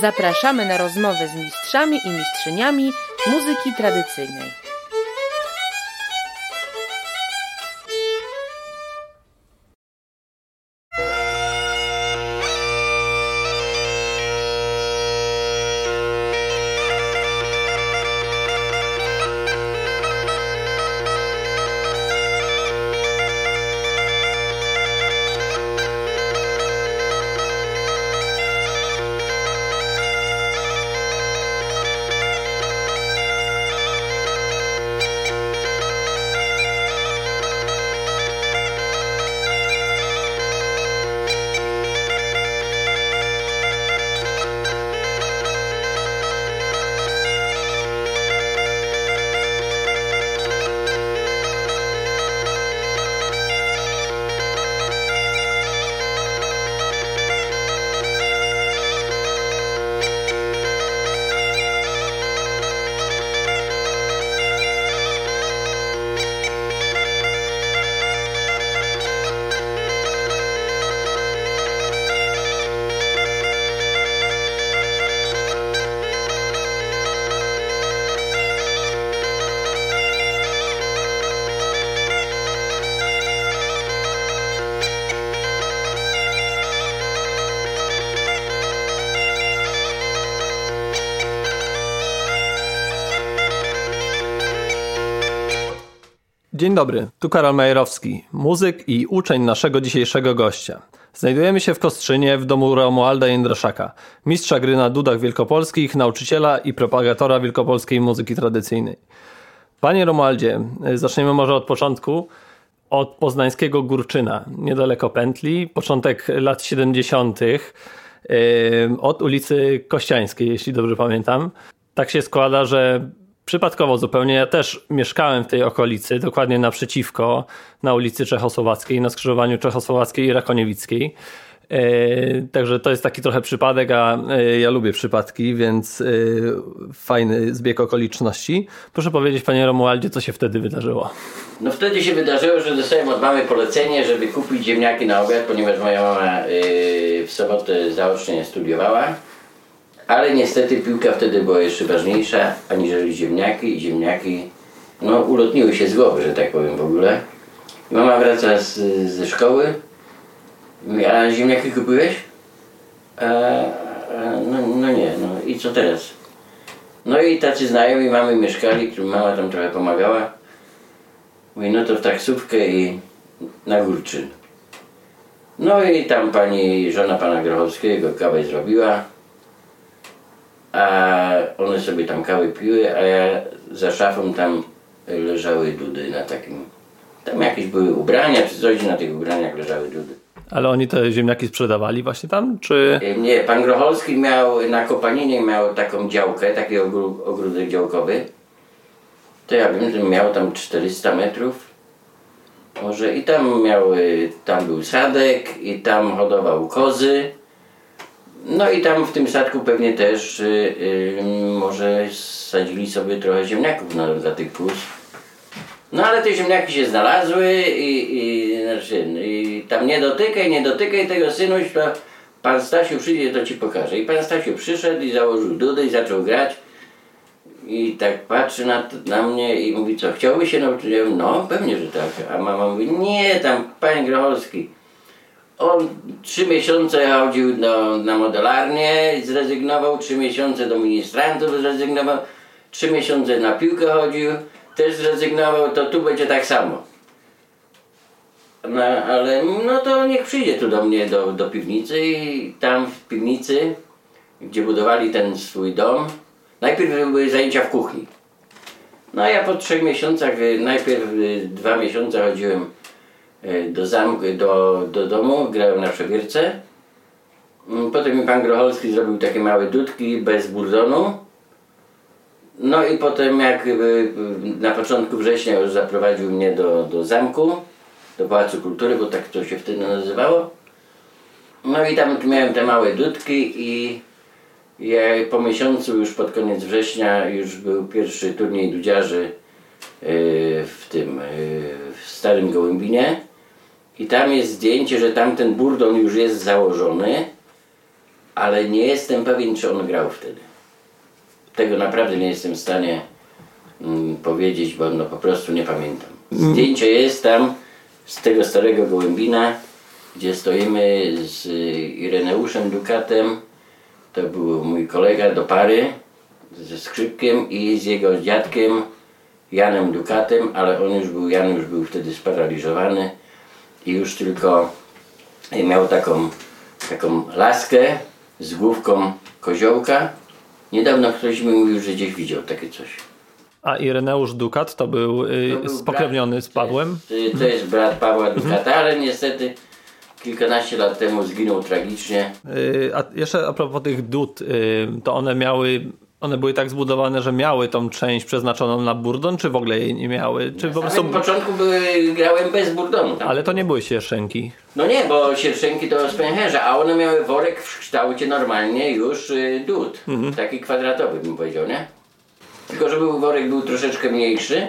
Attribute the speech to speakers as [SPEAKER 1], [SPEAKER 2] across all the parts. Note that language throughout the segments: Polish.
[SPEAKER 1] Zapraszamy na rozmowę z mistrzami i mistrzyniami muzyki tradycyjnej.
[SPEAKER 2] Dzień dobry, tu Karol Majerowski, muzyk i uczeń naszego dzisiejszego gościa. Znajdujemy się w Kostrzynie w domu Romualda Jędraszaka, mistrza gry na dudach wielkopolskich, nauczyciela i propagatora wielkopolskiej muzyki tradycyjnej. Panie Romualdzie, zaczniemy może od początku, od poznańskiego Górczyna, niedaleko Pętli, początek lat 70., od ulicy Kościańskiej, jeśli dobrze pamiętam. Tak się składa, że Przypadkowo zupełnie. Ja też mieszkałem w tej okolicy, dokładnie naprzeciwko, na ulicy Czechosłowackiej, na skrzyżowaniu Czechosłowackiej i Rakoniewickiej. E, także to jest taki trochę przypadek, a e, ja lubię przypadki, więc e, fajny zbieg okoliczności. Proszę powiedzieć, panie Romualdzie, co się wtedy wydarzyło?
[SPEAKER 3] No wtedy się wydarzyło, że dostałem od mamy polecenie, żeby kupić ziemniaki na obiad, ponieważ moja mama w sobotę zaocznie studiowała. Ale niestety piłka wtedy była jeszcze ważniejsza aniżeli ziemniaki i ziemniaki no, ulotniły się z głowy, że tak powiem w ogóle. Mama wraca z, ze szkoły. A ziemniaki kupiłeś? A, a, no, no nie, no i co teraz? No i tacy znajomi mamy mieszkali, którym mama tam trochę pomagała. Mówi, no to w taksówkę i na Górczyn. No i tam pani, żona pana Grochowskiego kawę zrobiła a one sobie tam kawy piły, a ja za szafą tam leżały dudy na takim, tam jakieś były ubrania czy coś, na tych ubraniach leżały dudy.
[SPEAKER 2] Ale oni te ziemniaki sprzedawali właśnie tam, czy?
[SPEAKER 3] E, nie, pan Grocholski miał na Kopaninie miał taką działkę, taki ogródek działkowy. To ja wiem, że miał tam 400 metrów. Może i tam miał, tam był sadek i tam hodował kozy. No i tam w tym statku pewnie też y, y, może sadzili sobie trochę ziemniaków na, dla tych kóz. No ale te ziemniaki się znalazły i, i, znaczy, i tam nie dotykaj, nie dotykaj tego synuś, to pan Stasiu przyjdzie, to ci pokaże. I pan Stasiu przyszedł i założył dudę i zaczął grać. I tak patrzy na, na mnie i mówi, co, chciałby się nauczyć? No, pewnie, że tak. A mama mówi, nie, tam panie Grocholski, on trzy miesiące chodził do, na modelarnię, zrezygnował, trzy miesiące do ministrantów zrezygnował, trzy miesiące na piłkę chodził, też zrezygnował, to tu będzie tak samo. No, ale no to niech przyjdzie tu do mnie do, do piwnicy i tam w piwnicy, gdzie budowali ten swój dom, najpierw były zajęcia w kuchni. No ja po trzech miesiącach, najpierw dwa miesiące chodziłem do zamku, do, do domu, grałem na przewierce. Mm, potem mi pan Grocholski zrobił takie małe dudki bez burdonu. No i potem jak na początku września już zaprowadził mnie do, do zamku, do Pałacu Kultury, bo tak to się wtedy nazywało. No i tam miałem te małe dudki i ja po miesiącu już pod koniec września już był pierwszy turniej dudziarzy e, w tym e, w Starym Gołębinie. I tam jest zdjęcie, że tamten burdon już jest założony. ale nie jestem pewien, czy on grał wtedy. Tego naprawdę nie jestem w stanie mm, powiedzieć, bo no po prostu nie pamiętam. Zdjęcie jest tam z tego starego Gołębina, gdzie stoimy z Ireneuszem Dukatem. To był mój kolega do pary ze skrzypkiem i z jego dziadkiem Janem Dukatem, ale on już był, Jan już był wtedy sparaliżowany i już tylko miał taką, taką laskę z główką koziołka. Niedawno ktoś mi mówił, że gdzieś widział takie coś.
[SPEAKER 2] A Ireneusz Dukat to był, y,
[SPEAKER 3] To był
[SPEAKER 2] spokrewniony
[SPEAKER 3] brat-
[SPEAKER 2] z Pawłem?
[SPEAKER 3] To jest, to jest brat Pawła Dukata, ale niestety kilkanaście lat temu zginął tragicznie.
[SPEAKER 2] Y, A jeszcze a propos tych dud, y, to one miały, one były tak zbudowane, że miały tą część przeznaczoną na burdon, czy w ogóle jej nie miały? Czy po
[SPEAKER 3] Na
[SPEAKER 2] prostu...
[SPEAKER 3] samym początku były, grałem bez burdonu. Tam.
[SPEAKER 2] Ale to nie były sierszenki.
[SPEAKER 3] No nie, bo sierszynki to z pęcherza, a one miały worek w kształcie normalnie już y, dud. Taki kwadratowy bym powiedział, nie? Tylko, że był worek był troszeczkę mniejszy.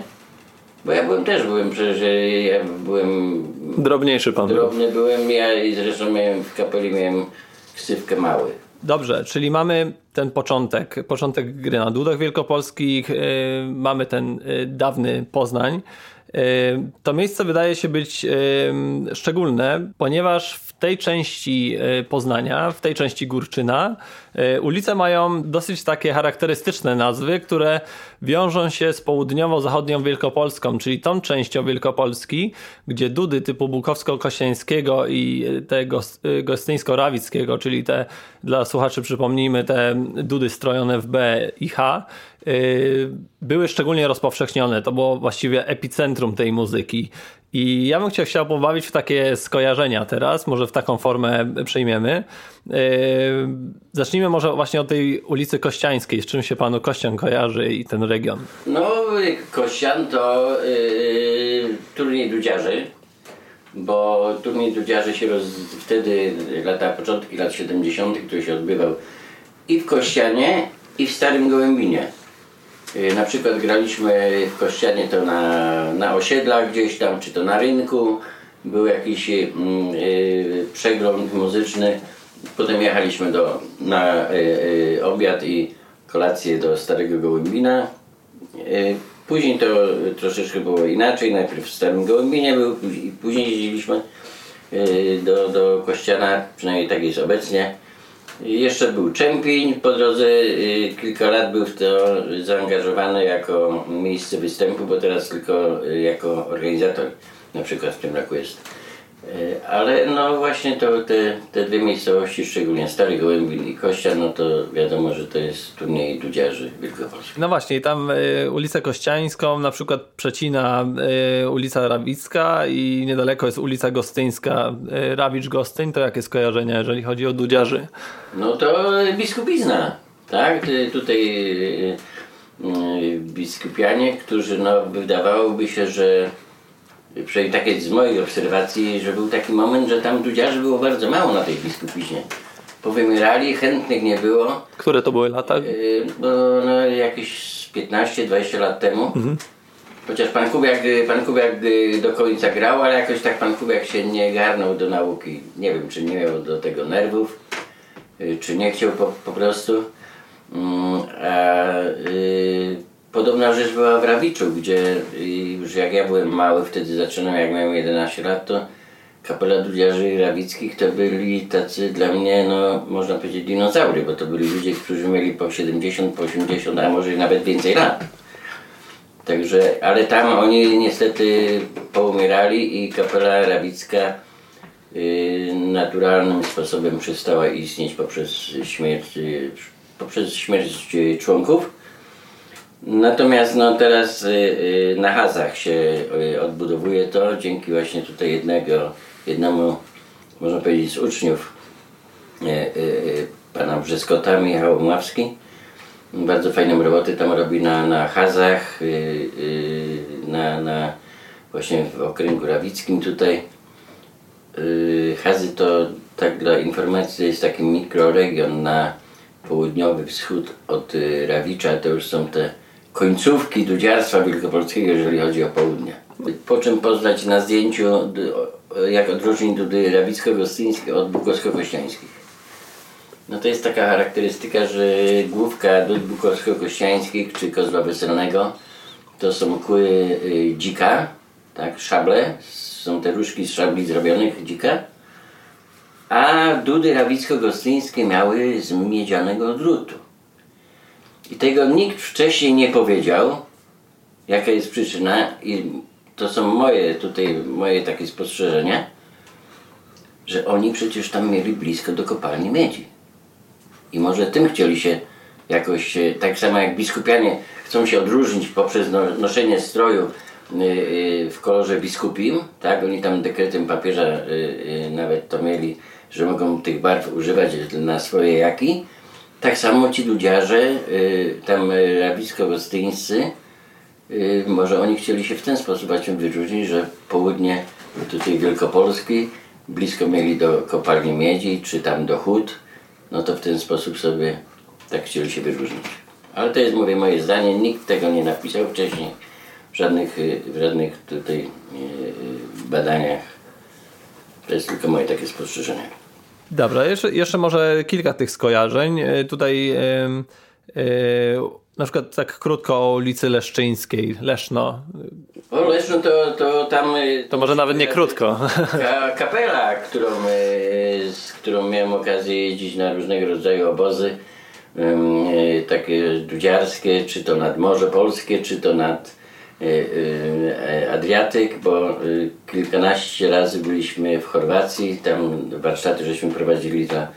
[SPEAKER 3] Bo ja byłem też, byłem przecież, y, ja byłem
[SPEAKER 2] Drobniejszy pan był.
[SPEAKER 3] drobny byłem, ja i zresztą miałem w kapeli miałem ksywkę mały.
[SPEAKER 2] Dobrze, czyli mamy ten początek, początek gry na dudach wielkopolskich, yy, mamy ten yy, dawny Poznań. Yy, to miejsce wydaje się być szczególne, ponieważ w tej części Poznania, w tej części Górczyna, ulice mają dosyć takie charakterystyczne nazwy, które wiążą się z południowo-zachodnią Wielkopolską, czyli tą częścią Wielkopolski, gdzie dudy typu Bukowsko-Kosięńskiego i te gos- y, Gostyńsko-Rawickiego, czyli te, dla słuchaczy przypomnijmy, te dudy strojone w B i H, y, były szczególnie rozpowszechnione. To było właściwie epicentrum tej muzyki. I ja bym chciał, chciał pobawić w takie skojarzenia teraz, może w taką formę przyjmiemy. Yy, zacznijmy może właśnie od tej ulicy Kościańskiej. Z czym się panu Kościan kojarzy i ten region?
[SPEAKER 3] No, Kościan to yy, turniej dudziarzy, bo turniej dudziarzy się roz, wtedy, lata, początki lat 70., który się odbywał i w Kościanie, i w Starym Gołębinie. Yy, na przykład graliśmy w Kościanie to na, na osiedlach gdzieś tam, czy to na rynku. Był jakiś yy, przegląd muzyczny. Potem jechaliśmy do, na yy, obiad i kolację do Starego Gołębina. Yy, Później to troszeczkę było inaczej. Najpierw w Starym Gołębinie był, później- później jeździliśmy do, do Kościana, przynajmniej tak jest obecnie. Jeszcze był Czempiń po drodze, yy, kilka lat był w to zaangażowany jako miejsce występu, bo teraz tylko yy, jako organizator na przykład w tym roku jest. Yy, Ale no właśnie to te, te dwie miejscowości, szczególnie Stary Gołębin i Kościan, no to wiadomo, że to jest turniej dudziarzy wielkopolskich.
[SPEAKER 2] No właśnie, tam y, ulicę Kościańską na przykład przecina y, ulica Rawicka i niedaleko jest ulica Gostyńska. Y, Rawicz-Gostyń to jakie skojarzenia, jeżeli chodzi o dudziarzy?
[SPEAKER 3] No to biskupizna, tak? Tutaj y, biskupianie, którzy no wydawałoby się, że przynajmniej takie z moich obserwacji, że był taki moment, że tam dudziarzy było bardzo mało na tej biskupiźnie. Powymierali, chętnych nie było,
[SPEAKER 2] Które to były lata?
[SPEAKER 3] y, bo no, jakieś z 15-20 lat temu. Chociaż pan Kubiak, y, pan Kubiak y, do końca grał, ale jakoś tak pan Kubiak się nie garnął do nauki. Nie wiem, czy nie miał do tego nerwów, czy nie chciał po, po prostu. Mm, A y, podobna rzecz była w Rawiczu, gdzie y, już jak ja byłem mały, wtedy zaczynałem, jak miałem 11 lat, to kapela dudziarzy rawickich to byli tacy dla mnie, no można powiedzieć dinozaury, bo to byli ludzie, którzy mieli po 70, po 80, a może nawet więcej lat. Także, ale tam oni niestety poumierali i kapela rawicka y, naturalnym sposobem przestała istnieć poprzez śmierć, y, poprzez śmierć y, członków. Natomiast no, teraz y, y, na Hazach się y, odbudowuje to dzięki właśnie tutaj jednego, jednemu, można powiedzieć, z uczniów pana Brzeskota, Michał Mławski. Bardzo fajną robotę tam robi na, na Hazach, na, na właśnie w okręgu rawickim tutaj. Hazy to, tak dla informacji, jest taki mikroregion na południowy wschód od Rawicza. To już są te końcówki dudziarstwa wielkopolskiego, jeżeli chodzi o południe. Po czym poznać na zdjęciu, jak odróżnić dudy rawicko-gostyńskie od bukowsko-kościańskich. No to jest taka charakterystyka, że główka dud bukowsko-kościańskich czy kozła weselnego to są kły y, dzika, tak, szable, są te różki z szabli zrobionych dzika, a dudy rawicko-gostyńskie miały z miedzianego drutu. I tego nikt wcześniej nie powiedział, jaka jest przyczyna i to są moje tutaj, moje takie spostrzeżenia, że oni przecież tam mieli blisko do kopalni miedzi. I może tym chcieli się jakoś, e, tak samo jak biskupianie chcą się odróżnić poprzez no, noszenie stroju y, y, w kolorze biskupim, tak, oni tam dekretem papieża nawet to mieli, że mogą tych barw używać na swoje jaki. Tak samo ci ludziarze, y, tam y, rawisko-gostyńscy, y, może oni chcieli się w ten sposób właśnie wyróżnić, że południe tutaj Wielkopolski blisko mieli do kopalni miedzi, czy tam do hut, no to w ten sposób sobie tak chcieli się wyróżnić. Ale to jest, mówię, moje zdanie, nikt tego nie napisał wcześniej w żadnych, w żadnych tutaj badaniach. To jest tylko moje takie spostrzeżenie.
[SPEAKER 2] Dobra, jeszcze, jeszcze może kilka tych skojarzeń. E, Tutaj e, e, na przykład tak krótko o ulicy Leszczyńskiej, Leszno.
[SPEAKER 3] O Leszno to, to tam... y,
[SPEAKER 2] To może nawet nie krótko.
[SPEAKER 3] Ka kapela, którą, z którą miałem okazję jeździć na różnego rodzaju obozy, takie dudziarskie, czy to nad Morze Polskie, czy to nad Adriatyk, bo y, kilkanaście razy byliśmy w Chorwacji, tam warsztaty żeśmy prowadzili dla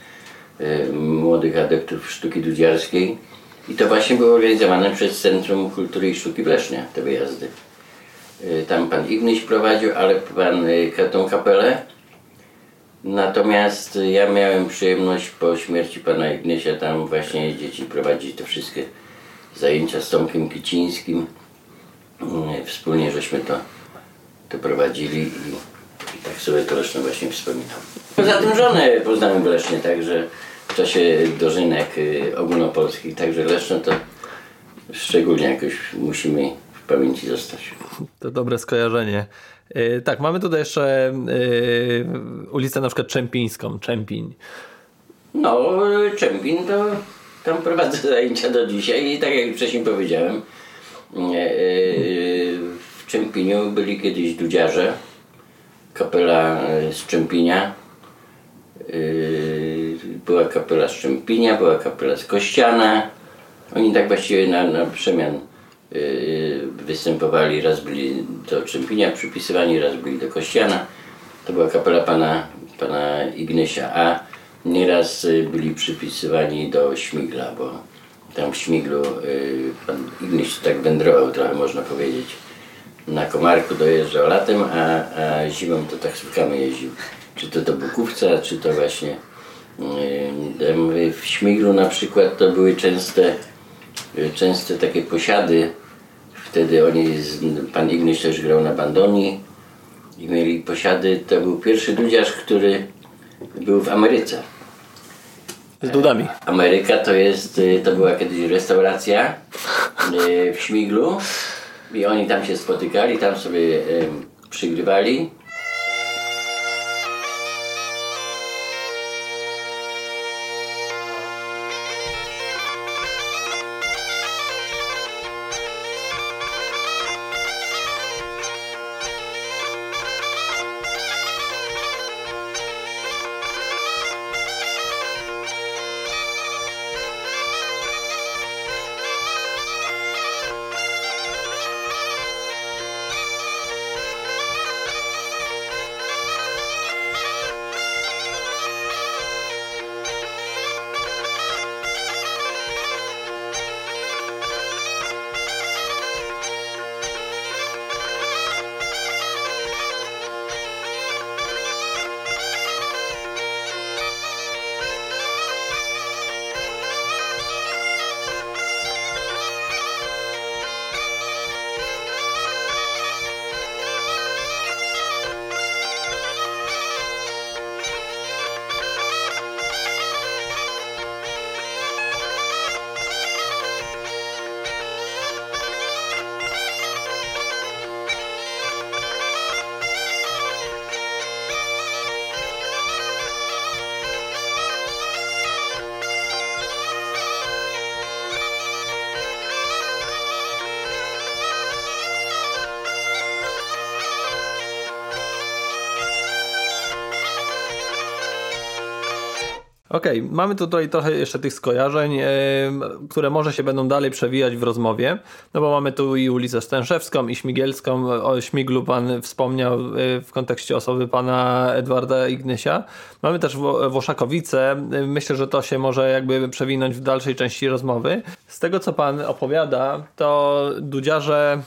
[SPEAKER 3] y, młodych adeptów sztuki dudziarskiej i to właśnie było organizowane przez Centrum Kultury i Sztuki w Lesznie, te wyjazdy. Y, Tam pan Ignyś prowadził, ale pan y, tą kapelę. Natomiast y, ja miałem przyjemność po śmierci pana Ignysia tam właśnie dzieci prowadzić te wszystkie zajęcia z Tomkiem Kicińskim. Wspólnie żeśmy to, to prowadzili i, i tak sobie to Leszno właśnie wspominam. Poza tym żonę poznałem w Lesznie, także w czasie dożynek y, ogólnopolskich, także Leszno to szczególnie jakoś musimy w pamięci zostać.
[SPEAKER 2] To dobre skojarzenie. E, Tak, mamy tutaj jeszcze e, ulicę na przykład Czempińską, Czempiń.
[SPEAKER 3] No, Czempin to tam prowadzę zajęcia do dzisiaj i tak jak wcześniej powiedziałem, w Czempiniu byli kiedyś dudziarze, kapela e, z Czempinia, e, była kapela z Czempinia, była kapela z Kościana. Oni tak właściwie na, na przemian e, występowali, raz byli do Czempinia przypisywani, raz byli do Kościana. To była kapela pana, pana Ignysia, a nieraz byli przypisywani do Śmigla, bo tam w Śmiglu y, pan Ignyś tak wędrował trochę można powiedzieć. Na Komarku dojeżdżał latem, a, a zimą to taksówkami jeździł. Czy to do Bukówca, czy to właśnie y, w Śmiglu na przykład to były częste, y, częste takie posiady. Wtedy oni, pan Ignyś też grał na bandoni i mieli posiady. To był pierwszy dudziarz, który był w Ameryce.
[SPEAKER 2] Z dudami.
[SPEAKER 3] Ameryka to jest, y, to była kiedyś restauracja y, w Śmiglu i oni tam się spotykali, tam sobie przygrywali.
[SPEAKER 2] Okej, mamy tutaj trochę jeszcze tych skojarzeń, e, które może się będą dalej przewijać w rozmowie, no bo mamy tu i ulicę Stęszewską, i Śmigielską. O Śmiglu pan wspomniał e, w kontekście osoby pana Edwarda Ignysia. Mamy też Wo- Włoszakowice. E, Myślę, że to się może jakby przewinąć w dalszej części rozmowy. Z tego, co pan opowiada, to dudziarze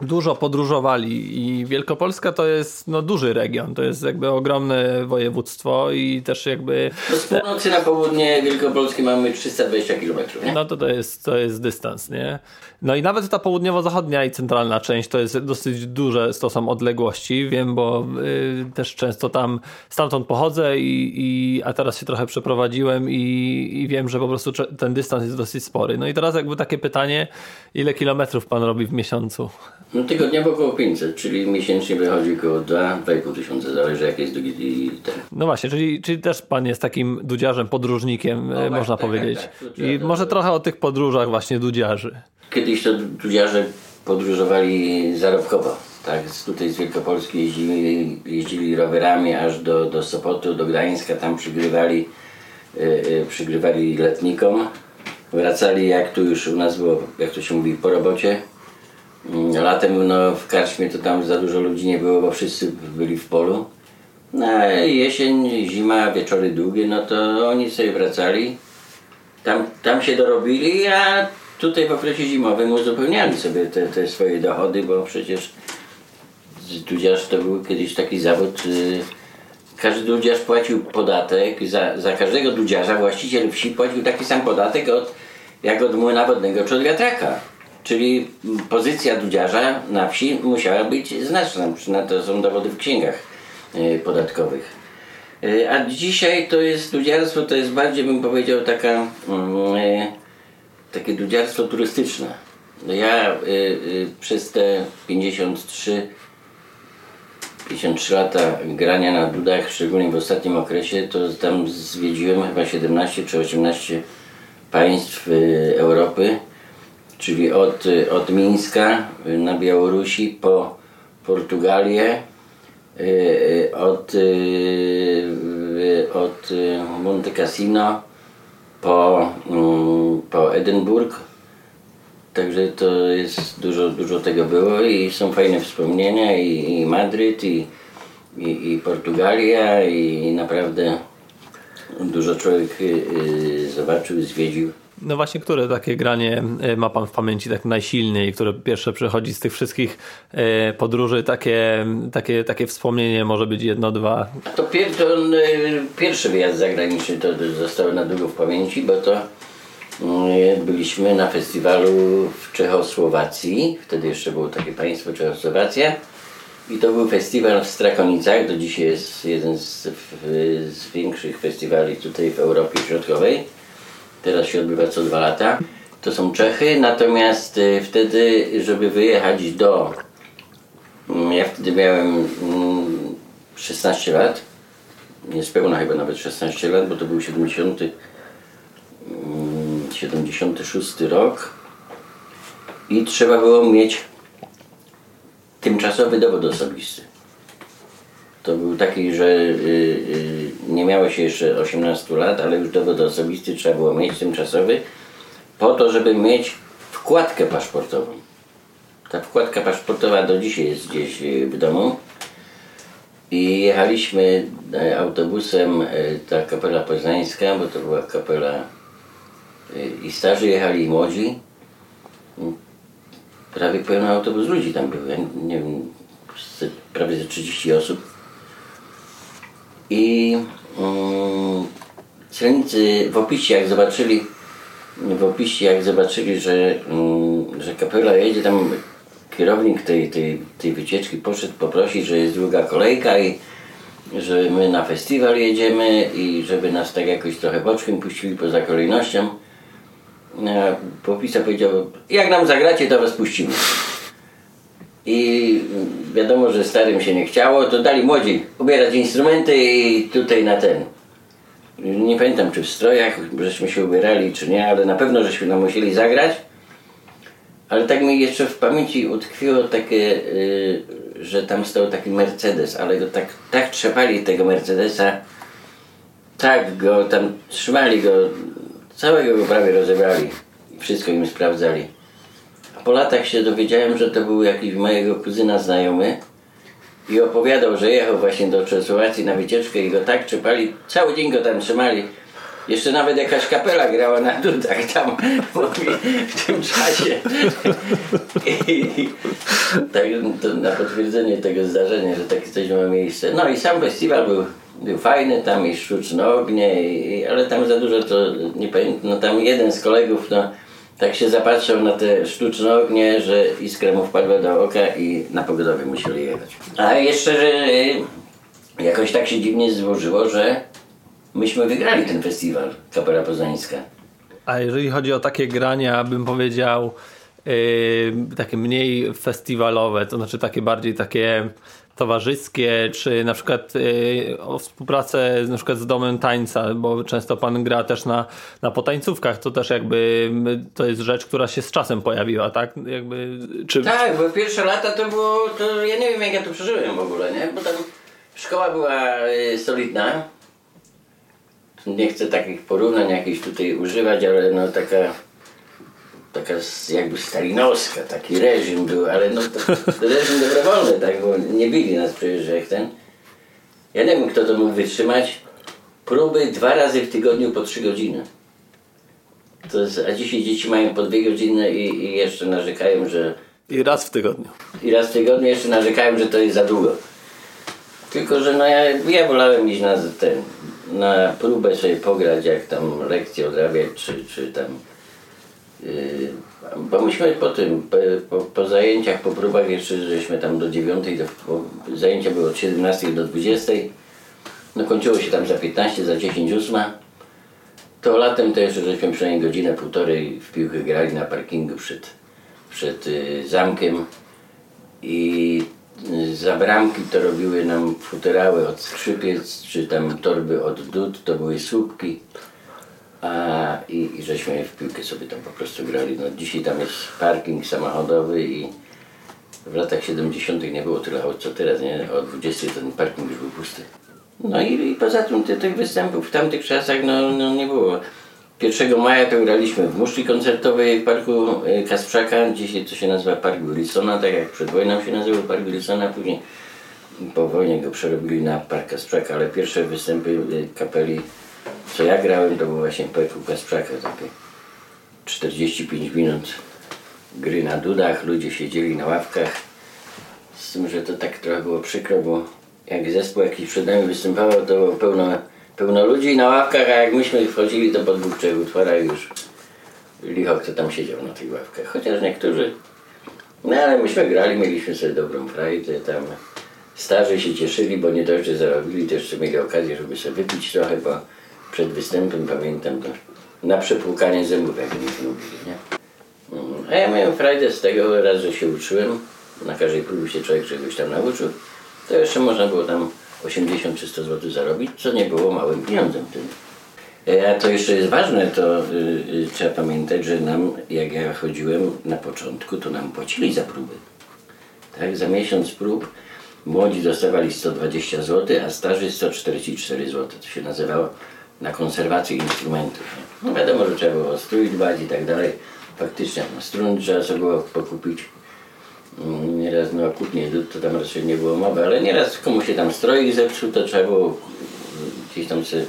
[SPEAKER 2] dużo podróżowali i Wielkopolska to jest no, duży region, to jest jakby ogromne województwo i też jakby
[SPEAKER 3] No z północy na południe Wielkopolski mamy 320 km. Nie?
[SPEAKER 2] no to, to, jest, to jest dystans, nie? No i nawet ta południowo-zachodnia i centralna część to jest dosyć duże, to są odległości, wiem, bo y, też często tam stamtąd pochodzę i, i a teraz się trochę przeprowadziłem i, i wiem, że po prostu ten dystans jest dosyć spory. No i teraz jakby takie pytanie, ile kilometrów pan robi w miesiącu?
[SPEAKER 3] No tygodniowo około 500, czyli miesięcznie wychodzi około 2-2,5 tysiąca, zależy jak jest drugi ten.
[SPEAKER 2] No właśnie, czyli, czyli też pan jest takim dudziarzem, podróżnikiem, e,
[SPEAKER 3] właśnie,
[SPEAKER 2] można
[SPEAKER 3] tak,
[SPEAKER 2] powiedzieć.
[SPEAKER 3] tak, tak.
[SPEAKER 2] I
[SPEAKER 3] to-
[SPEAKER 2] może trochę o tych podróżach właśnie dudziarzy.
[SPEAKER 3] Kiedyś to dudziarze podróżowali zarobkowo. Tak, tutaj z Wielkopolski jeździli, jeździli rowerami aż do, do Sopotu, do Gdańska, tam przygrywali, y, y, przygrywali letnikom. Wracali jak tu już u nas było, jak to się mówi, po robocie. Mm, Latem no, w karczmie to tam za dużo ludzi nie było, bo wszyscy byli w polu. No jesień, zima, wieczory długie, no to oni sobie wracali. Tam, tam się dorobili, a tutaj w okresie zimowym uzupełniali sobie te, te swoje dochody, bo przecież dudziarz to był kiedyś taki zawód. y, Każdy dudziarz płacił podatek, za, za każdego dudziarza właściciel wsi płacił taki sam podatek od, jak od młyna wodnego czy od wiatraka. Czyli pozycja dudziarza na wsi musiała być znaczna, na to są dowody w księgach y, podatkowych. Y, A dzisiaj to jest dudziarstwo, to jest bardziej bym powiedział taka, mm, y, takie dudziarstwo turystyczne. No Ja przez te 53 53 lata grania na dudach, szczególnie w ostatnim okresie, to tam zwiedziłem chyba 17 czy 18 państw Europy, czyli od, od Mińska y, na Białorusi po Portugalię, y, y, od, od Monte Cassino po, mm, po Edynburg. Także to jest dużo, dużo tego było i są fajne wspomnienia i, i Madryt i, i, i Portugalia i naprawdę dużo człowiek zobaczył, zwiedził.
[SPEAKER 2] No właśnie, które takie granie e, ma pan w pamięci tak najsilniej, które pierwsze przychodzi z tych wszystkich e, podróży, takie, takie, takie wspomnienie może być jedno, dwa.
[SPEAKER 3] To, pier, to y, pierwszy wyjazd zagraniczny to został na długo w pamięci, bo to y, byliśmy na festiwalu w Czechosłowacji. Wtedy jeszcze było takie państwo Czechosłowacja. I to był festiwal w Strakonicach. Do dzisiaj jest jeden z, z większych festiwali tutaj w Europie Środkowej. Teraz się odbywa co dwa lata. To są Czechy, natomiast y, wtedy, żeby wyjechać do Mm, Ja wtedy miałem mm, 16 lat. Niespełna chyba nawet 16 lat, bo to był 70, mm, 76 rok. I trzeba było mieć tymczasowy dowód osobisty. To był taki, że y, y, nie miało się jeszcze 18 lat, ale już dowód osobisty trzeba było mieć tymczasowy, po to, żeby mieć wkładkę paszportową. Ta wkładka paszportowa do dzisiaj jest gdzieś w domu. I jechaliśmy e, autobusem, e, ta kapela poznańska, bo to była kapela y, i starzy jechali i młodzi. Prawie pełny autobus ludzi tam był, nie wiem, prawie ze 30 osób. I mm, celnicy w opisie jak zobaczyli, w opisie jak zobaczyli, że, mm, że kapela jedzie tam, kierownik tej, tej, tej wycieczki poszedł poprosić, że jest długa kolejka i że my na festiwal jedziemy i żeby nas tak jakoś trochę boczkiem puścili poza kolejnością. Popisa powiedział, jak nam zagracie, to was puścimy. I wiadomo, że starym się nie chciało, to dali młodzi ubierać instrumenty i tutaj na ten. Nie pamiętam czy w strojach żeśmy się ubierali czy nie, ale na pewno żeśmy nam musieli zagrać. Ale tak mi jeszcze w pamięci utkwiło takie, y, że tam stał taki Mercedes, ale go tak, tak trzepali tego Mercedesa, Tak, go tam trzymali go, całego go prawie rozebrali. Wszystko im sprawdzali. Po latach się dowiedziałem, że to był jakiś mojego kuzyna znajomy i opowiadał, że jechał właśnie do Czechosłowacji na wycieczkę i go tak trzepali, cały dzień go tam trzymali. Jeszcze nawet jakaś kapela grała na dudach tam w tym czasie. I, tak, na potwierdzenie tego zdarzenia, że takie coś ma miejsce. No i sam festiwal był, był fajny, tam i sztuczne ognie, i, ale tam za dużo to nie pamiętam. No tam jeden z kolegów, no tak się zapatrzył na te sztuczne ognie, że iskra mu wpadła do oka i na pogodowie musieli jechać. A jeszcze, że y, jakoś tak się dziwnie złożyło, że myśmy wygrali ten festiwal, Kapela Poznańska.
[SPEAKER 2] A jeżeli chodzi o takie grania, bym powiedział yy, takie mniej festiwalowe, to znaczy takie bardziej takie towarzyskie, czy na przykład yy, o współpracę na przykład z Domem Tańca, bo często pan gra też na, na potańcówkach, to też jakby to jest rzecz, która się z czasem pojawiła, tak? Jakby, czy...
[SPEAKER 3] Tak, bo pierwsze lata to było, to ja nie wiem jak ja to przeżyłem w ogóle, nie? Bo tam szkoła była y, solidna. Nie chcę takich porównań jakichś tutaj używać, ale no taka taka jakby stalinowska, taki reżim był, ale no to, to reżim dobrowolny, tak, bo nie bili nas przecież jak ten. Ja nie wiem kto to mógł wytrzymać. Próby dwa razy w tygodniu po trzy godziny. To jest, a dzisiaj dzieci mają po dwie godziny i, i jeszcze narzekają, że
[SPEAKER 2] I raz w tygodniu.
[SPEAKER 3] i raz w tygodniu jeszcze narzekałem, że to jest za długo. Tylko, że no ja, ja wolałem iść na ten, na próbę sobie pograć, jak tam lekcje odrabiać, czy, czy tam bo myśmy po tym, po, po, zajęciach, po próbach jeszcze, żeśmy tam do dziewiątej, do, bo zajęcia były od 17 do 20. No kończyło się tam za 15, za 10 ósma. To latem to jeszcze żeśmy przynajmniej godzinę, półtorej w piłkę grali na parkingu przed, przed y, zamkiem i y, za bramki to robiły nam futerały od skrzypiec, czy tam torby od dud, to były słupki. A, i, I żeśmy w piłkę sobie tam po prostu grali. No, dzisiaj tam jest parking samochodowy i w latach 70. nie było tyle aut co teraz, nie? O 20 ten parking już był pusty. No i, i poza tym ty, tych występów w tamtych czasach no, no nie było. 1 maja to graliśmy w muszli koncertowej w parku y, Kasprzaka, dzisiaj to się nazywa Park Wilsona, tak jak przed wojną się nazywał Park Wilsona, później po wojnie go przerobili na Park Kasprzaka, ale pierwsze występy y, kapeli, co ja grałem, to był właśnie Parku Kasprzaka, takie 45 minut gry na dudach, ludzie siedzieli na ławkach, z tym, że to tak trochę było przykro, bo jak zespół jakiś przed nami występował, to było pełno, pełno ludzi na ławkach, a jak myśmy wchodzili, to po dwóch, trzech utworach już licho kto tam siedział na tych ławkach. Chociaż niektórzy, no ale myśmy grali, mieliśmy sobie dobrą frajdę, tam starzy się cieszyli, bo nie dość, że zarobili, to jeszcze mieli okazję, żeby sobie wypić trochę, bo przed występem, pamiętam, to na przepłukanie zębów, jak nie lubili, nie? Mm, A ja miałem frajdę z tego, raz, że się uczyłem, na każdej próbie się człowiek czegoś tam nauczył, to jeszcze można było tam 80 czy 100 zł zarobić, co nie było małym pieniądzem wtedy. E, A to jeszcze jest ważne, to y, y, trzeba pamiętać, że nam, jak ja chodziłem na początku, to nam płacili za próby. Tak, za miesiąc prób młodzi dostawali 120 zł, a starzy 144 zł. To się nazywało na konserwację instrumentów. No wiadomo, że trzeba było strój dbać i tak dalej. Faktycznie no, strun trzeba sobie było pokupić. Mm, Nieraz no kłótnie to tam raczej nie było mowy, ale nieraz komuś się tam stroik zepsuł, to trzeba było mm, gdzieś tam sobie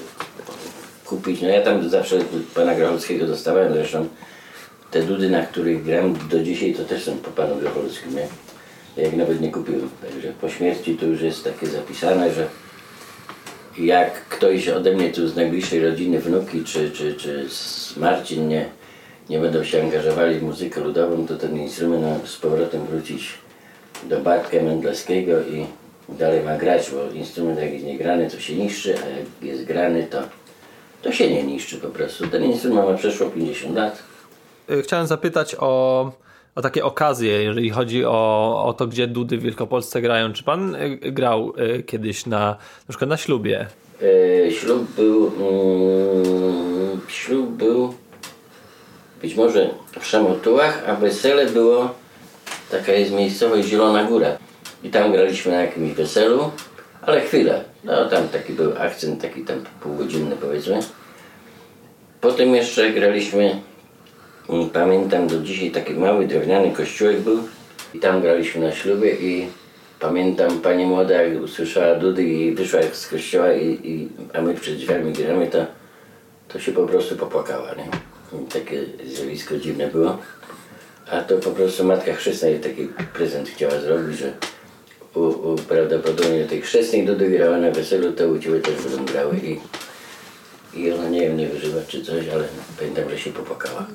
[SPEAKER 3] kupić. No ja tam zawsze pana Grocholskiego dostawałem, zresztą te dudy, na których gram do dzisiaj, to też są po panu Grocholskim, nie? Jak nawet nie kupiłem. Także po śmierci to już jest takie zapisane, że jak ktoś ode mnie tu z najbliższej rodziny, wnuki czy, czy, czy z Marcin nie, nie będą się angażowali w muzykę ludową, to ten instrument ma z powrotem wrócić do Bartka Mendlowskiego i dalej ma grać, bo instrument jak jest nie grany, to się niszczy, a jak jest grany, to, to się nie niszczy po prostu. Ten instrument ma przeszło 50 lat.
[SPEAKER 2] Y, Chciałem zapytać o, o takie okazje, jeżeli chodzi o, o to, gdzie dudy w Wielkopolsce grają. Czy pan y, grał y, kiedyś na, na przykład na ślubie?
[SPEAKER 3] E, ślub był, mm, ślub był być może w Szamotułach, a wesele było, taka jest miejscowość Zielona Góra. I tam graliśmy na jakimś weselu, ale chwilę. No tam taki był akcent, taki tam półgodzinny powiedzmy. Potem jeszcze graliśmy, pamiętam do dzisiaj taki mały drewniany kościółek był i tam graliśmy na ślubie i pamiętam pani młoda jak usłyszała dudy i wyszła z kościoła i, i a my przed drzwiami gramy to, to się po prostu popłakała, nie? I takie zjawisko dziwne było. A to po prostu matka chrzestna jej taki prezent chciała zrobić, że u, u, prawdopodobnie tej chrzestnej Dudy grała na weselu, to u Ciebie też będą grały i, i ona nie wiem, nie wyżywa czy coś, ale pamiętam, że się popłakała.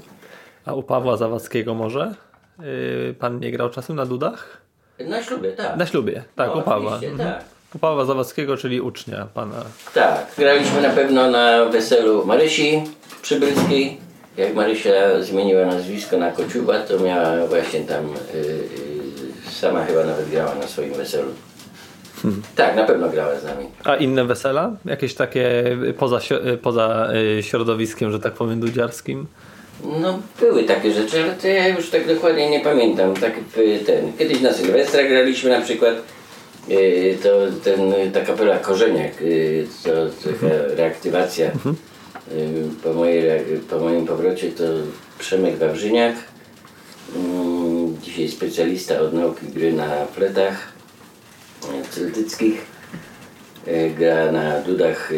[SPEAKER 2] A u Pawła Zawadzkiego może? Yy, pan nie grał czasem na dudach?
[SPEAKER 3] Na ślubie, tak.
[SPEAKER 2] Na ślubie, tak,
[SPEAKER 3] No,
[SPEAKER 2] u Pawła. Mhm.
[SPEAKER 3] tak.
[SPEAKER 2] U Pawła Zawadzkiego, czyli ucznia pana.
[SPEAKER 3] Tak, graliśmy na pewno na weselu Marysi Przybylskiej. Jak Marysia zmieniła nazwisko na Kociuba, to miała właśnie tam, y, y, sama chyba nawet grała na swoim weselu. Tak, na pewno grała z nami.
[SPEAKER 2] A inne wesela? Jakieś takie poza, poza y, środowiskiem, że tak powiem, dudziarskim?
[SPEAKER 3] No, były takie rzeczy, ale to ja już tak dokładnie nie pamiętam. Tak y, ten, kiedyś na Sylwestra graliśmy na przykład, y, to ten, ta kapela Korzeniak, y, to taka reaktywacja y, po, mojej, po moim powrocie to Przemek Wawrzyniak, mm, dzisiaj specjalista od nauki gry na fletach y, celtyckich, y, gra na dudach y,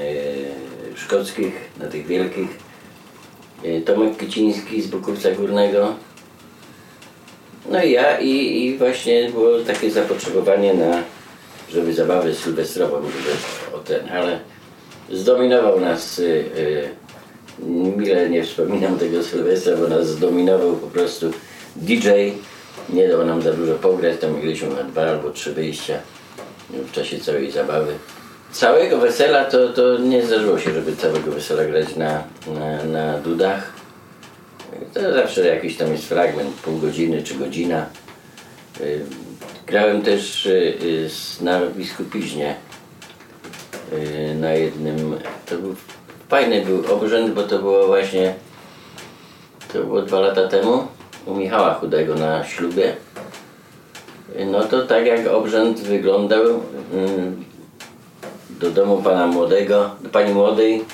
[SPEAKER 3] y, szkockich, na tych wielkich. Y, Tomek Kyciński z Bukowca Górnego. No i ja i, i właśnie było takie zapotrzebowanie na, żeby zabawę sylwestrową, żeby o ten, ale zdominował nas, y, y, mile nie wspominam tego Sylwestra, bo nas zdominował po prostu DJ, nie dał nam za dużo pograć, tam mieliśmy dwa albo trzy wyjścia w czasie całej zabawy. Całego wesela to, to nie zdarzyło się, żeby całego wesela grać na, na, na dudach. To zawsze jakiś tam jest fragment, pół godziny czy godzina. Y, Grałem też y, y, na Biskupiźnie na jednym, to był fajny był obrzęd, bo to było właśnie, to było dwa lata temu u Michała Chudego na ślubie. No to tak jak obrzęd wyglądał, do domu pana młodego, do pani młodej.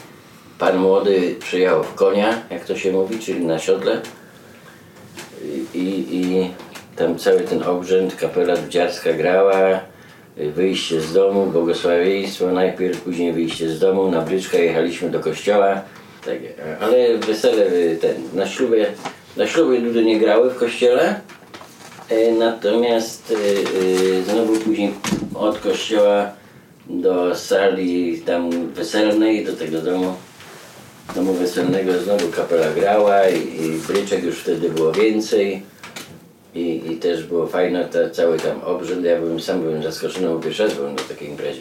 [SPEAKER 3] Pan młody przyjechał w konia, jak to się mówi, czyli na siodle. I, i, i tam cały ten obrzęd, kapela dudziarska grała, wyjście z domu, błogosławieństwo najpierw, później wyjście z domu, na bryczkę jechaliśmy do kościoła. Tak, ale wesele ten, na ślubie, na ślubie ludy nie grały w kościele, E, Natomiast y, y, znowu później od kościoła do sali tam weselnej, do tego domu, domu weselnego znowu kapela grała i, i bryczek już wtedy było więcej. I, I też było fajne to, cały tam obrzęd. Ja byłem sam byłem zaskoczony, bo pierwszy raz byłem na takiej imprezie.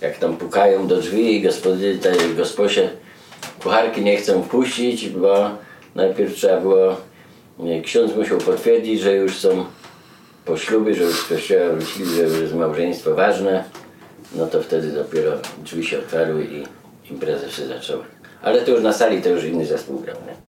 [SPEAKER 3] Jak tam pukają do drzwi i gospody, te gosposie kucharki nie chcą wpuścić, bo najpierw trzeba było, nie, ksiądz musiał potwierdzić, że już są po ślubie, że już z kościoła wrócili, że już jest małżeństwo ważne. No to wtedy dopiero drzwi się otwarły i impreza się zaczęła. Ale to już na sali to już inny zespół grał, nie?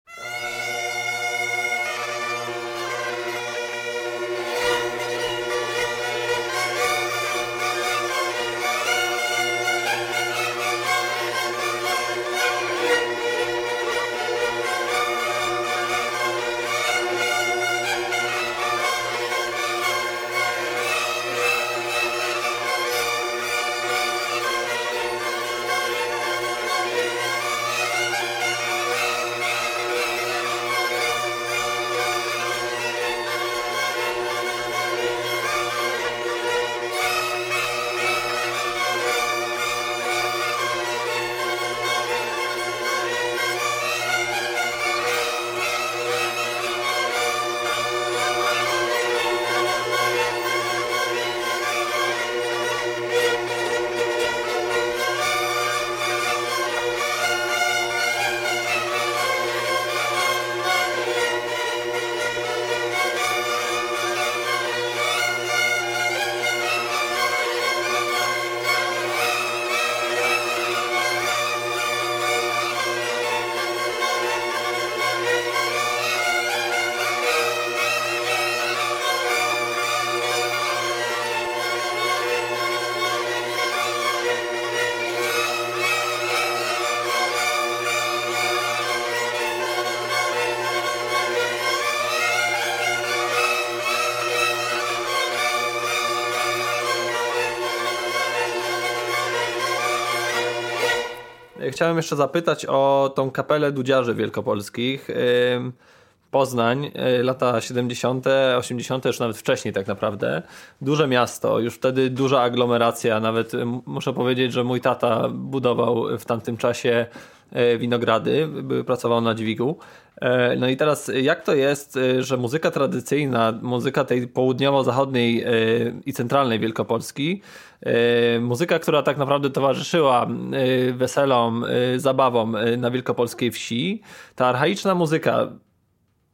[SPEAKER 2] Chciałem jeszcze zapytać o tą kapelę Dudziarzy Wielkopolskich. Poznań, y, lata 70., 80., już nawet wcześniej tak naprawdę. Duże miasto, już wtedy duża aglomeracja. Nawet y, muszę powiedzieć, że mój tata budował w tamtym czasie y, winogrady, pracował na dźwigu. E, No i teraz jak to jest, że muzyka tradycyjna, muzyka tej południowo-zachodniej i centralnej Wielkopolski, muzyka, która tak naprawdę towarzyszyła weselom, zabawom na wielkopolskiej wsi, ta archaiczna muzyka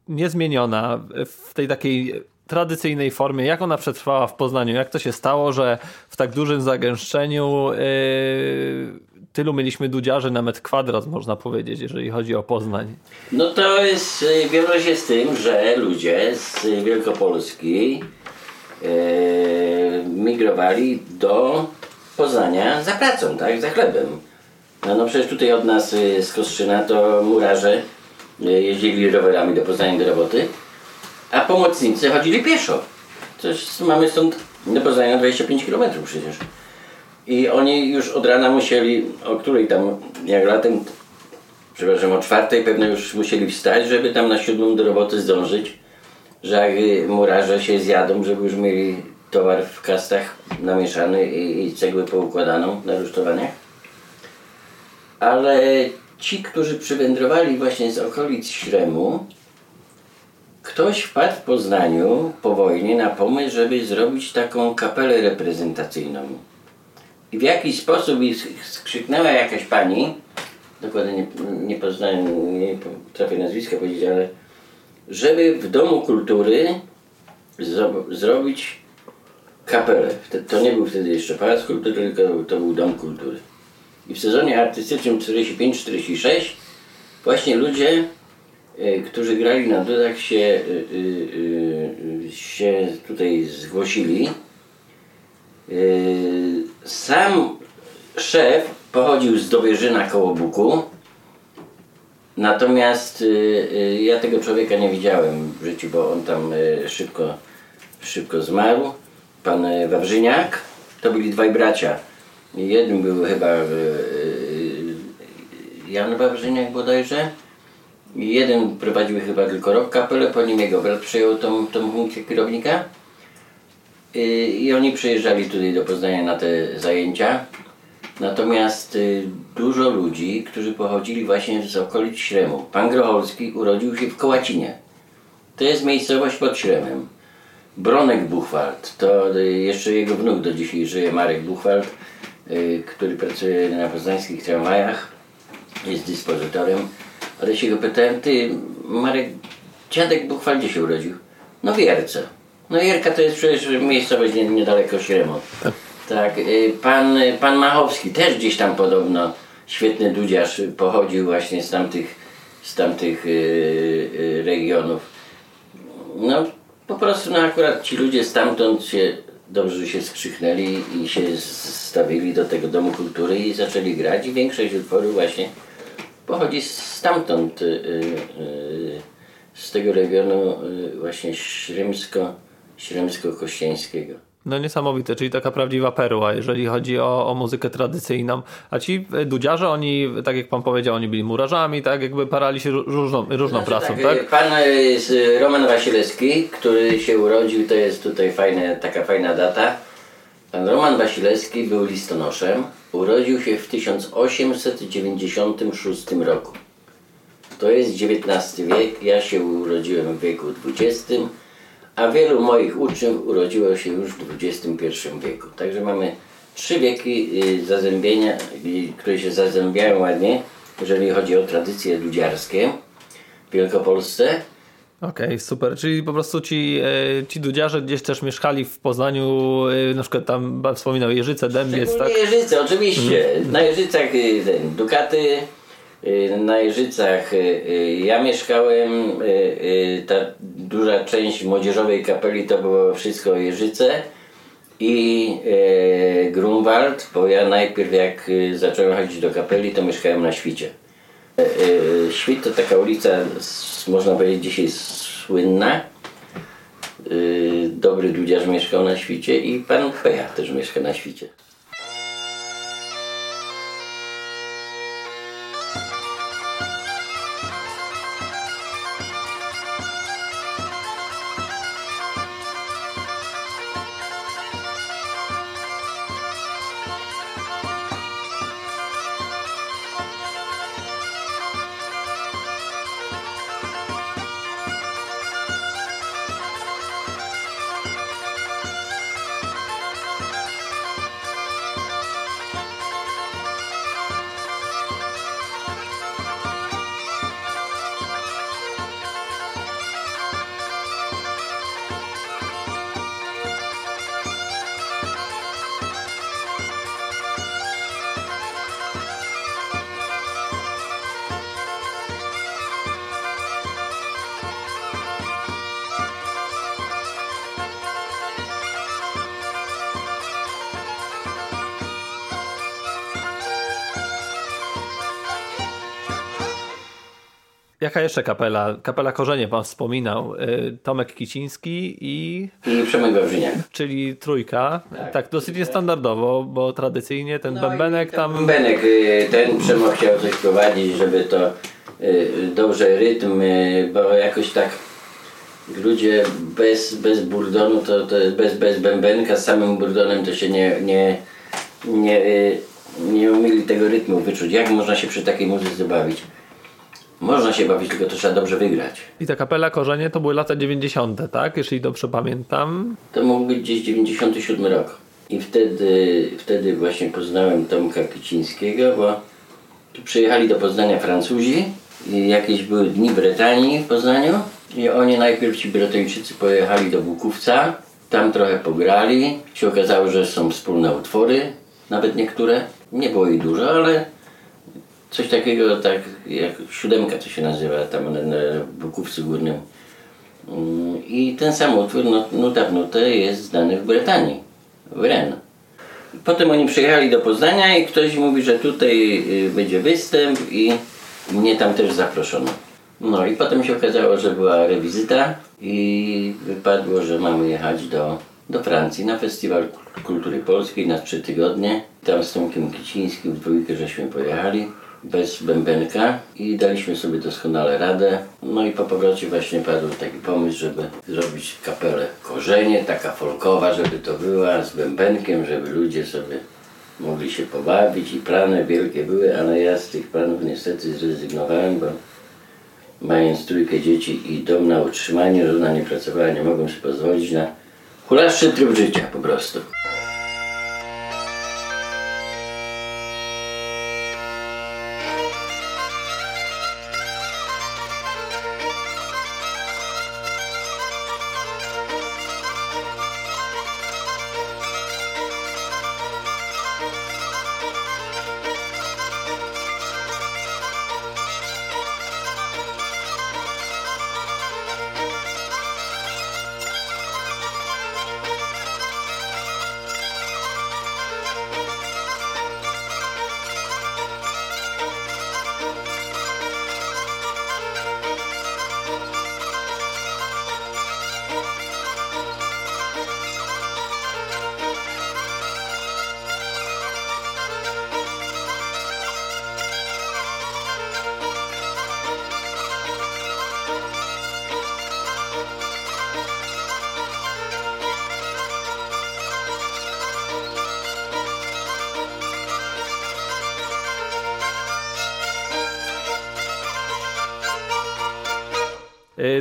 [SPEAKER 2] niezmieniona w tej takiej tradycyjnej formie, jak ona przetrwała w Poznaniu, jak to się stało, że w tak dużym zagęszczeniu yy, tylu mieliśmy dudziarzy na metr kwadrat, można powiedzieć, jeżeli chodzi o Poznań.
[SPEAKER 3] No to jest, y, wiąże się z tym, że ludzie z Wielkopolski e, migrowali do Poznania za pracą, tak, za chlebem. No, no przecież tutaj od nas y, z Kostrzyna to murarze jeździli rowerami do Poznania do roboty, a pomocnicy chodzili pieszo. Coś mamy stąd do Poznania 25 km przecież. I oni już od rana musieli, o której tam, jak latem przepraszam, o czwartej pewno już musieli wstać, żeby tam na siódmą do roboty zdążyć, że y, murarze się zjadą, żeby już mieli towar w kastach namieszany i, i cegły poukładaną na rusztowaniach. Ale ci, którzy przywędrowali właśnie z okolic Śremu, ktoś wpadł w Poznaniu po wojnie na pomysł, żeby zrobić taką kapelę reprezentacyjną. I w jakiś sposób skrzyknęła jakaś pani, dokładnie nie, nie poznałem, nie potrafię nazwiska powiedzieć, ale żeby w Domu Kultury zro- zrobić kapelę. To nie był wtedy jeszcze Pałac Kultury, tylko to był Dom Kultury. I w sezonie artystycznym 45-46 właśnie ludzie, e, którzy grali na dudach się, e, e, się tutaj zgłosili. Sam szef pochodził z Dobierzyna koło Buku. Natomiast ja tego człowieka nie widziałem w życiu, bo on tam szybko, szybko zmarł. Pan Wawrzyniak, to byli dwaj bracia. Jeden był chyba y, y, Jan Wawrzyniak bodajże. Jeden prowadził chyba tylko rok kapelę, po nim jego brat przejął tą, tą funkcję kierownika. Y, I oni przyjeżdżali tutaj do Poznania na te zajęcia. Natomiast dużo ludzi, którzy pochodzili właśnie z okolic Śremu. Pan Grocholski urodził się w Kołacinie. To jest miejscowość pod Śremem. Bronek Buchwald, to jeszcze jego wnuk do dzisiaj żyje, Marek Buchwald, który pracuje na poznańskich tramwajach, jest dyspozytorem. Ale się go pytałem, ty Marek, dziadek w Buchwaldzie się urodził? No w Jerce. No Jerka to jest przecież miejscowość nie- niedaleko Śremu. Tak, y, pan, pan Machowski też gdzieś tam podobno, świetny dudziarz, y, pochodził właśnie z tamtych, z tamtych y, y, regionów. No po prostu no akurat ci ludzie stamtąd się dobrze się skrzyknęli i się stawili do tego Domu Kultury i zaczęli grać i większość utworów właśnie pochodzi stamtąd, y, y, y, z tego regionu właśnie śremsko, śremsko-kościeńskiego.
[SPEAKER 2] No niesamowite, czyli taka prawdziwa perła, jeżeli chodzi o, o muzykę tradycyjną. A ci e, dudziarze, oni, tak jak pan powiedział, oni byli murarzami, tak jakby parali się ró- różną, różną pracą,
[SPEAKER 3] tak,
[SPEAKER 2] tak?
[SPEAKER 3] y, Pan y, z Roman Wasilewski, który się urodził, to jest tutaj fajne, taka fajna data. Pan Roman Wasilewski był listonoszem. Urodził się w 1896 roku. To jest XIX wiek. Ja się urodziłem w wieku XX, a wielu moich uczniów urodziło się już w XXI wieku. Także mamy trzy wieki y, zazębienia, y, które się zazębiają ładnie, jeżeli chodzi o tradycje ludziarskie w Wielkopolsce.
[SPEAKER 2] Okej, super. Czyli po prostu ci, e, ci dudziarze gdzieś też mieszkali w Poznaniu, e, na przykład tam wspominał Jeżyce, Dębiec, tak?
[SPEAKER 3] Jeżyce, oczywiście. Na Jeżycach y, ten, Dukaty, na Jeżycach y, y, ja mieszkałem, y, y, ta duża część młodzieżowej kapeli to było wszystko Jeżyce i y, Grunwald, bo ja najpierw jak y, zacząłem chodzić do kapeli, to mieszkałem na Świcie. Y, y, Świt to taka ulica, można powiedzieć dzisiaj słynna. Y, Dobry ludziarz mieszkał na Świcie i pan Peja też mieszka na Świcie.
[SPEAKER 2] Jaka jeszcze kapela? Kapela Korzenie pan wspominał. Y, Tomek Kiciński i...
[SPEAKER 3] I Przemek Wawrzyniak.
[SPEAKER 2] Czyli trójka. Tak, dosyć niestandardowo, bo tradycyjnie ten bębenek tam...
[SPEAKER 3] Bębenek, y, ten Przemo chciał coś prowadzić, żeby to y, dobrze rytm, bo jakoś tak ludzie bez, bez burdonu, to, to bez, bez bębenka, z samym burdonem to się nie, nie, nie, nie umieli tego rytmu wyczuć. Jak można się przy takiej muzyce bawić? Można się bawić, tylko to trzeba dobrze wygrać.
[SPEAKER 2] I ta kapela Korzenie to były lata 90., tak? Jeśli dobrze pamiętam.
[SPEAKER 3] To mógł być gdzieś 97 rok. I wtedy, wtedy właśnie poznałem Tomka Kicińskiego, bo tu przyjechali do Poznania Francuzi i jakieś były dni Brytanii w Poznaniu i oni najpierw ci Brytyjczycy pojechali do Bukówca, tam trochę pograli, się okazało, że są wspólne utwory, nawet niektóre, nie było ich dużo, ale coś takiego tak jak siódemka to się nazywa tam na, na Górnym Mm, I ten sam utwór, no, nuta w nutę, jest znany w Brytanii, w Rennes. Potem oni przyjechali do Poznania i ktoś mówi, że tutaj y, będzie występ i mnie tam też zaproszono. No i potem się okazało, że była rewizyta i wypadło, że mamy jechać do, do Francji na Festiwal Kul- Kultury Polskiej na trzy tygodnie. Tam z Tomkiem Kicińskim w dwójkę żeśmy pojechali bez bębenka i daliśmy sobie doskonale radę. No i po powrocie właśnie padł taki pomysł, żeby zrobić kapelę korzenie, taka folkowa, żeby to była z bębenkiem, żeby ludzie sobie mogli się pobawić i plany wielkie były, ale ja z tych planów niestety zrezygnowałem, bo mając trójkę dzieci i dom na utrzymanie, żona nie pracowała, nie mogłem sobie pozwolić na hulaszczy tryb życia po prostu.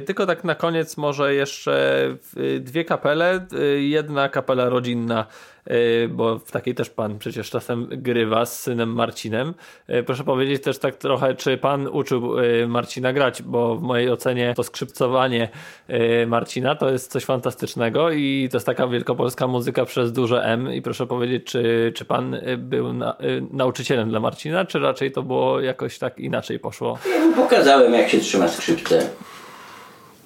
[SPEAKER 2] Tylko tak na koniec może jeszcze y, dwie kapele. Y, Jedna kapela rodzinna, bo w takiej też pan przecież czasem grywa z synem Marcinem. Proszę powiedzieć też tak trochę, czy pan uczył Marcina grać, bo w mojej ocenie to skrzypcowanie Marcina to jest coś fantastycznego i to jest taka wielkopolska muzyka przez duże M i proszę powiedzieć, czy, czy pan był na, nauczycielem dla Marcina, czy raczej to było jakoś tak inaczej poszło?
[SPEAKER 3] Ja mu pokazałem, jak się trzyma skrzypce,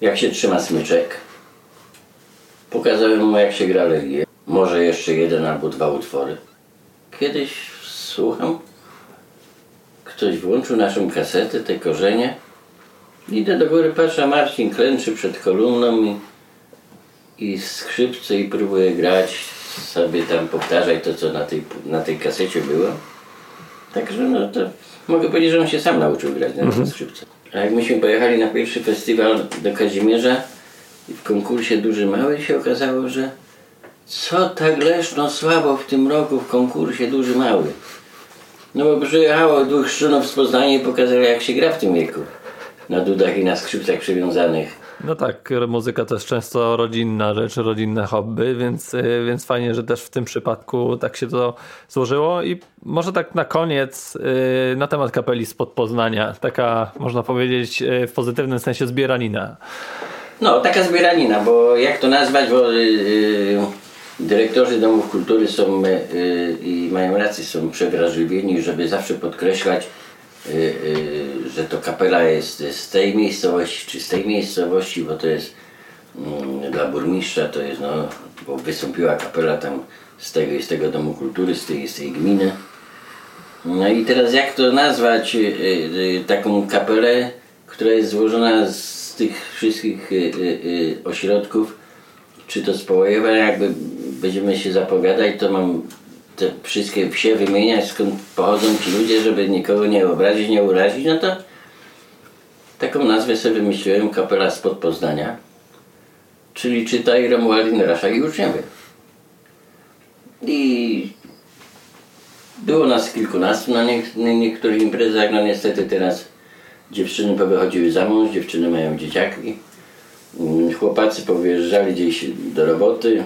[SPEAKER 3] jak się trzyma smyczek. Pokazałem mu, jak się gra legię. Może jeszcze jeden albo dwa utwory. Kiedyś słucham, ktoś włączył naszą kasetę, te korzenie. Idę do góry, patrzę, Marcin klęczy przed kolumną i, i skrzypce i próbuje grać, sobie tam powtarzać to, co na tej, na tej kasecie było. Także no to mogę powiedzieć, że on się sam nauczył grać na mhm. skrzypce. A jak myśmy pojechali na pierwszy festiwal do Kazimierza i w konkursie Duży Mały się okazało, że co tak leszno słabo w tym roku w konkursie Duży Mały. No bo przyjechało dwóch szczunów z Poznania i pokazali jak się gra w tym wieku. Na dudach i na skrzypcach przywiązanych.
[SPEAKER 2] No tak, muzyka to jest często rodzinna rzecz, rodzinne hobby, więc, y, więc fajnie, że też w tym przypadku tak się to złożyło. I może tak na koniec y, na temat kapeli spod Poznania. Taka, można powiedzieć, y, w pozytywnym sensie zbieranina.
[SPEAKER 3] No, taka zbieranina, bo jak to nazwać, bo yy, dyrektorzy domów kultury są yy, i mają rację, są przewrażliwieni, żeby zawsze podkreślać, że to kapela jest z tej miejscowości, czy z tej miejscowości, bo to jest yy, dla burmistrza, to jest, no, bo wystąpiła kapela tam z tego z tego domu kultury, z tej z tej gminy. No i teraz jak to nazwać yy, taką kapelę, która jest złożona z tych wszystkich y, y, y, ośrodków, czy to z Połajewa, jakby będziemy się zapowiadać, to mam te wszystkie wsie wymieniać, skąd pochodzą ci ludzie, żeby nikogo nie obrazić, nie urazić, no to taką nazwę sobie wymyśliłem, kapela spod Poznania, czyli czytaj Romualdin Raszak i uczniowie. I było nas kilkunastu na nie, nie, niektórych imprezach, no niestety teraz dziewczyny powychodziły za mąż, dziewczyny mają dzieciaki. Chłopacy powyjeżdżali gdzieś do roboty.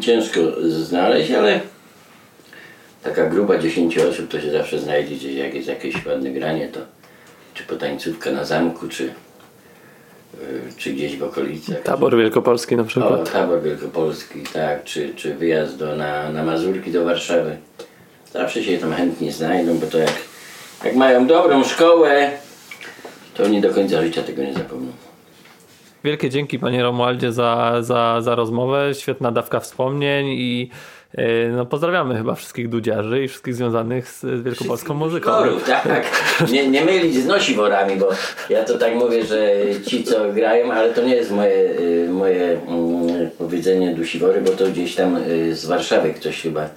[SPEAKER 3] Ciężko znaleźć, ale taka grupa 10 osób to się zawsze znajdzie gdzieś, jak jest jakieś ładne granie, to czy potańcówka na zamku, czy, yy, czy gdzieś w okolicach.
[SPEAKER 2] Tabor Wielkopolski na
[SPEAKER 3] O,
[SPEAKER 2] przykład.
[SPEAKER 3] tabor wielkopolski, tak, czy, czy wyjazd do, na, na Mazurki do Warszawy. Zawsze się tam chętnie znajdą, bo to jak, jak mają dobrą szkołę, to oni do końca życia tego nie zapomną.
[SPEAKER 2] Wielkie dzięki panie Romualdzie za, za, za rozmowę, świetna dawka wspomnień i no, pozdrawiamy chyba wszystkich dudziarzy i wszystkich związanych z wielkopolską muzyką.
[SPEAKER 3] Worów, tak. Nie, nie mylić z nosiworami, bo ja to tak mówię, że ci co grają, ale to nie jest moje, y, moje mm, powiedzenie dusiwory, bo to gdzieś tam y, z Warszawy ktoś chyba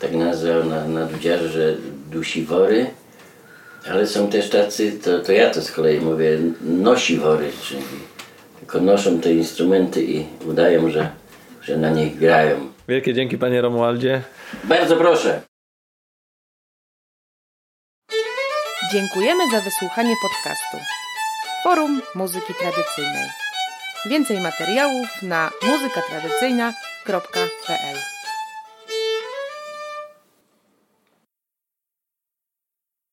[SPEAKER 3] tak nazwał na, na dudziarze, że dusiwory. Ale są też tacy, to, to ja to z kolei mówię, nosiwory, czyli tylko noszą te instrumenty i udają, że, że na nich grają.
[SPEAKER 2] Wielkie dzięki panie Romualdzie.
[SPEAKER 3] Bardzo proszę.
[SPEAKER 1] Dziękujemy za wysłuchanie podcastu. Forum Muzyki Tradycyjnej. Więcej materiałów na muzykatradycyjna.pl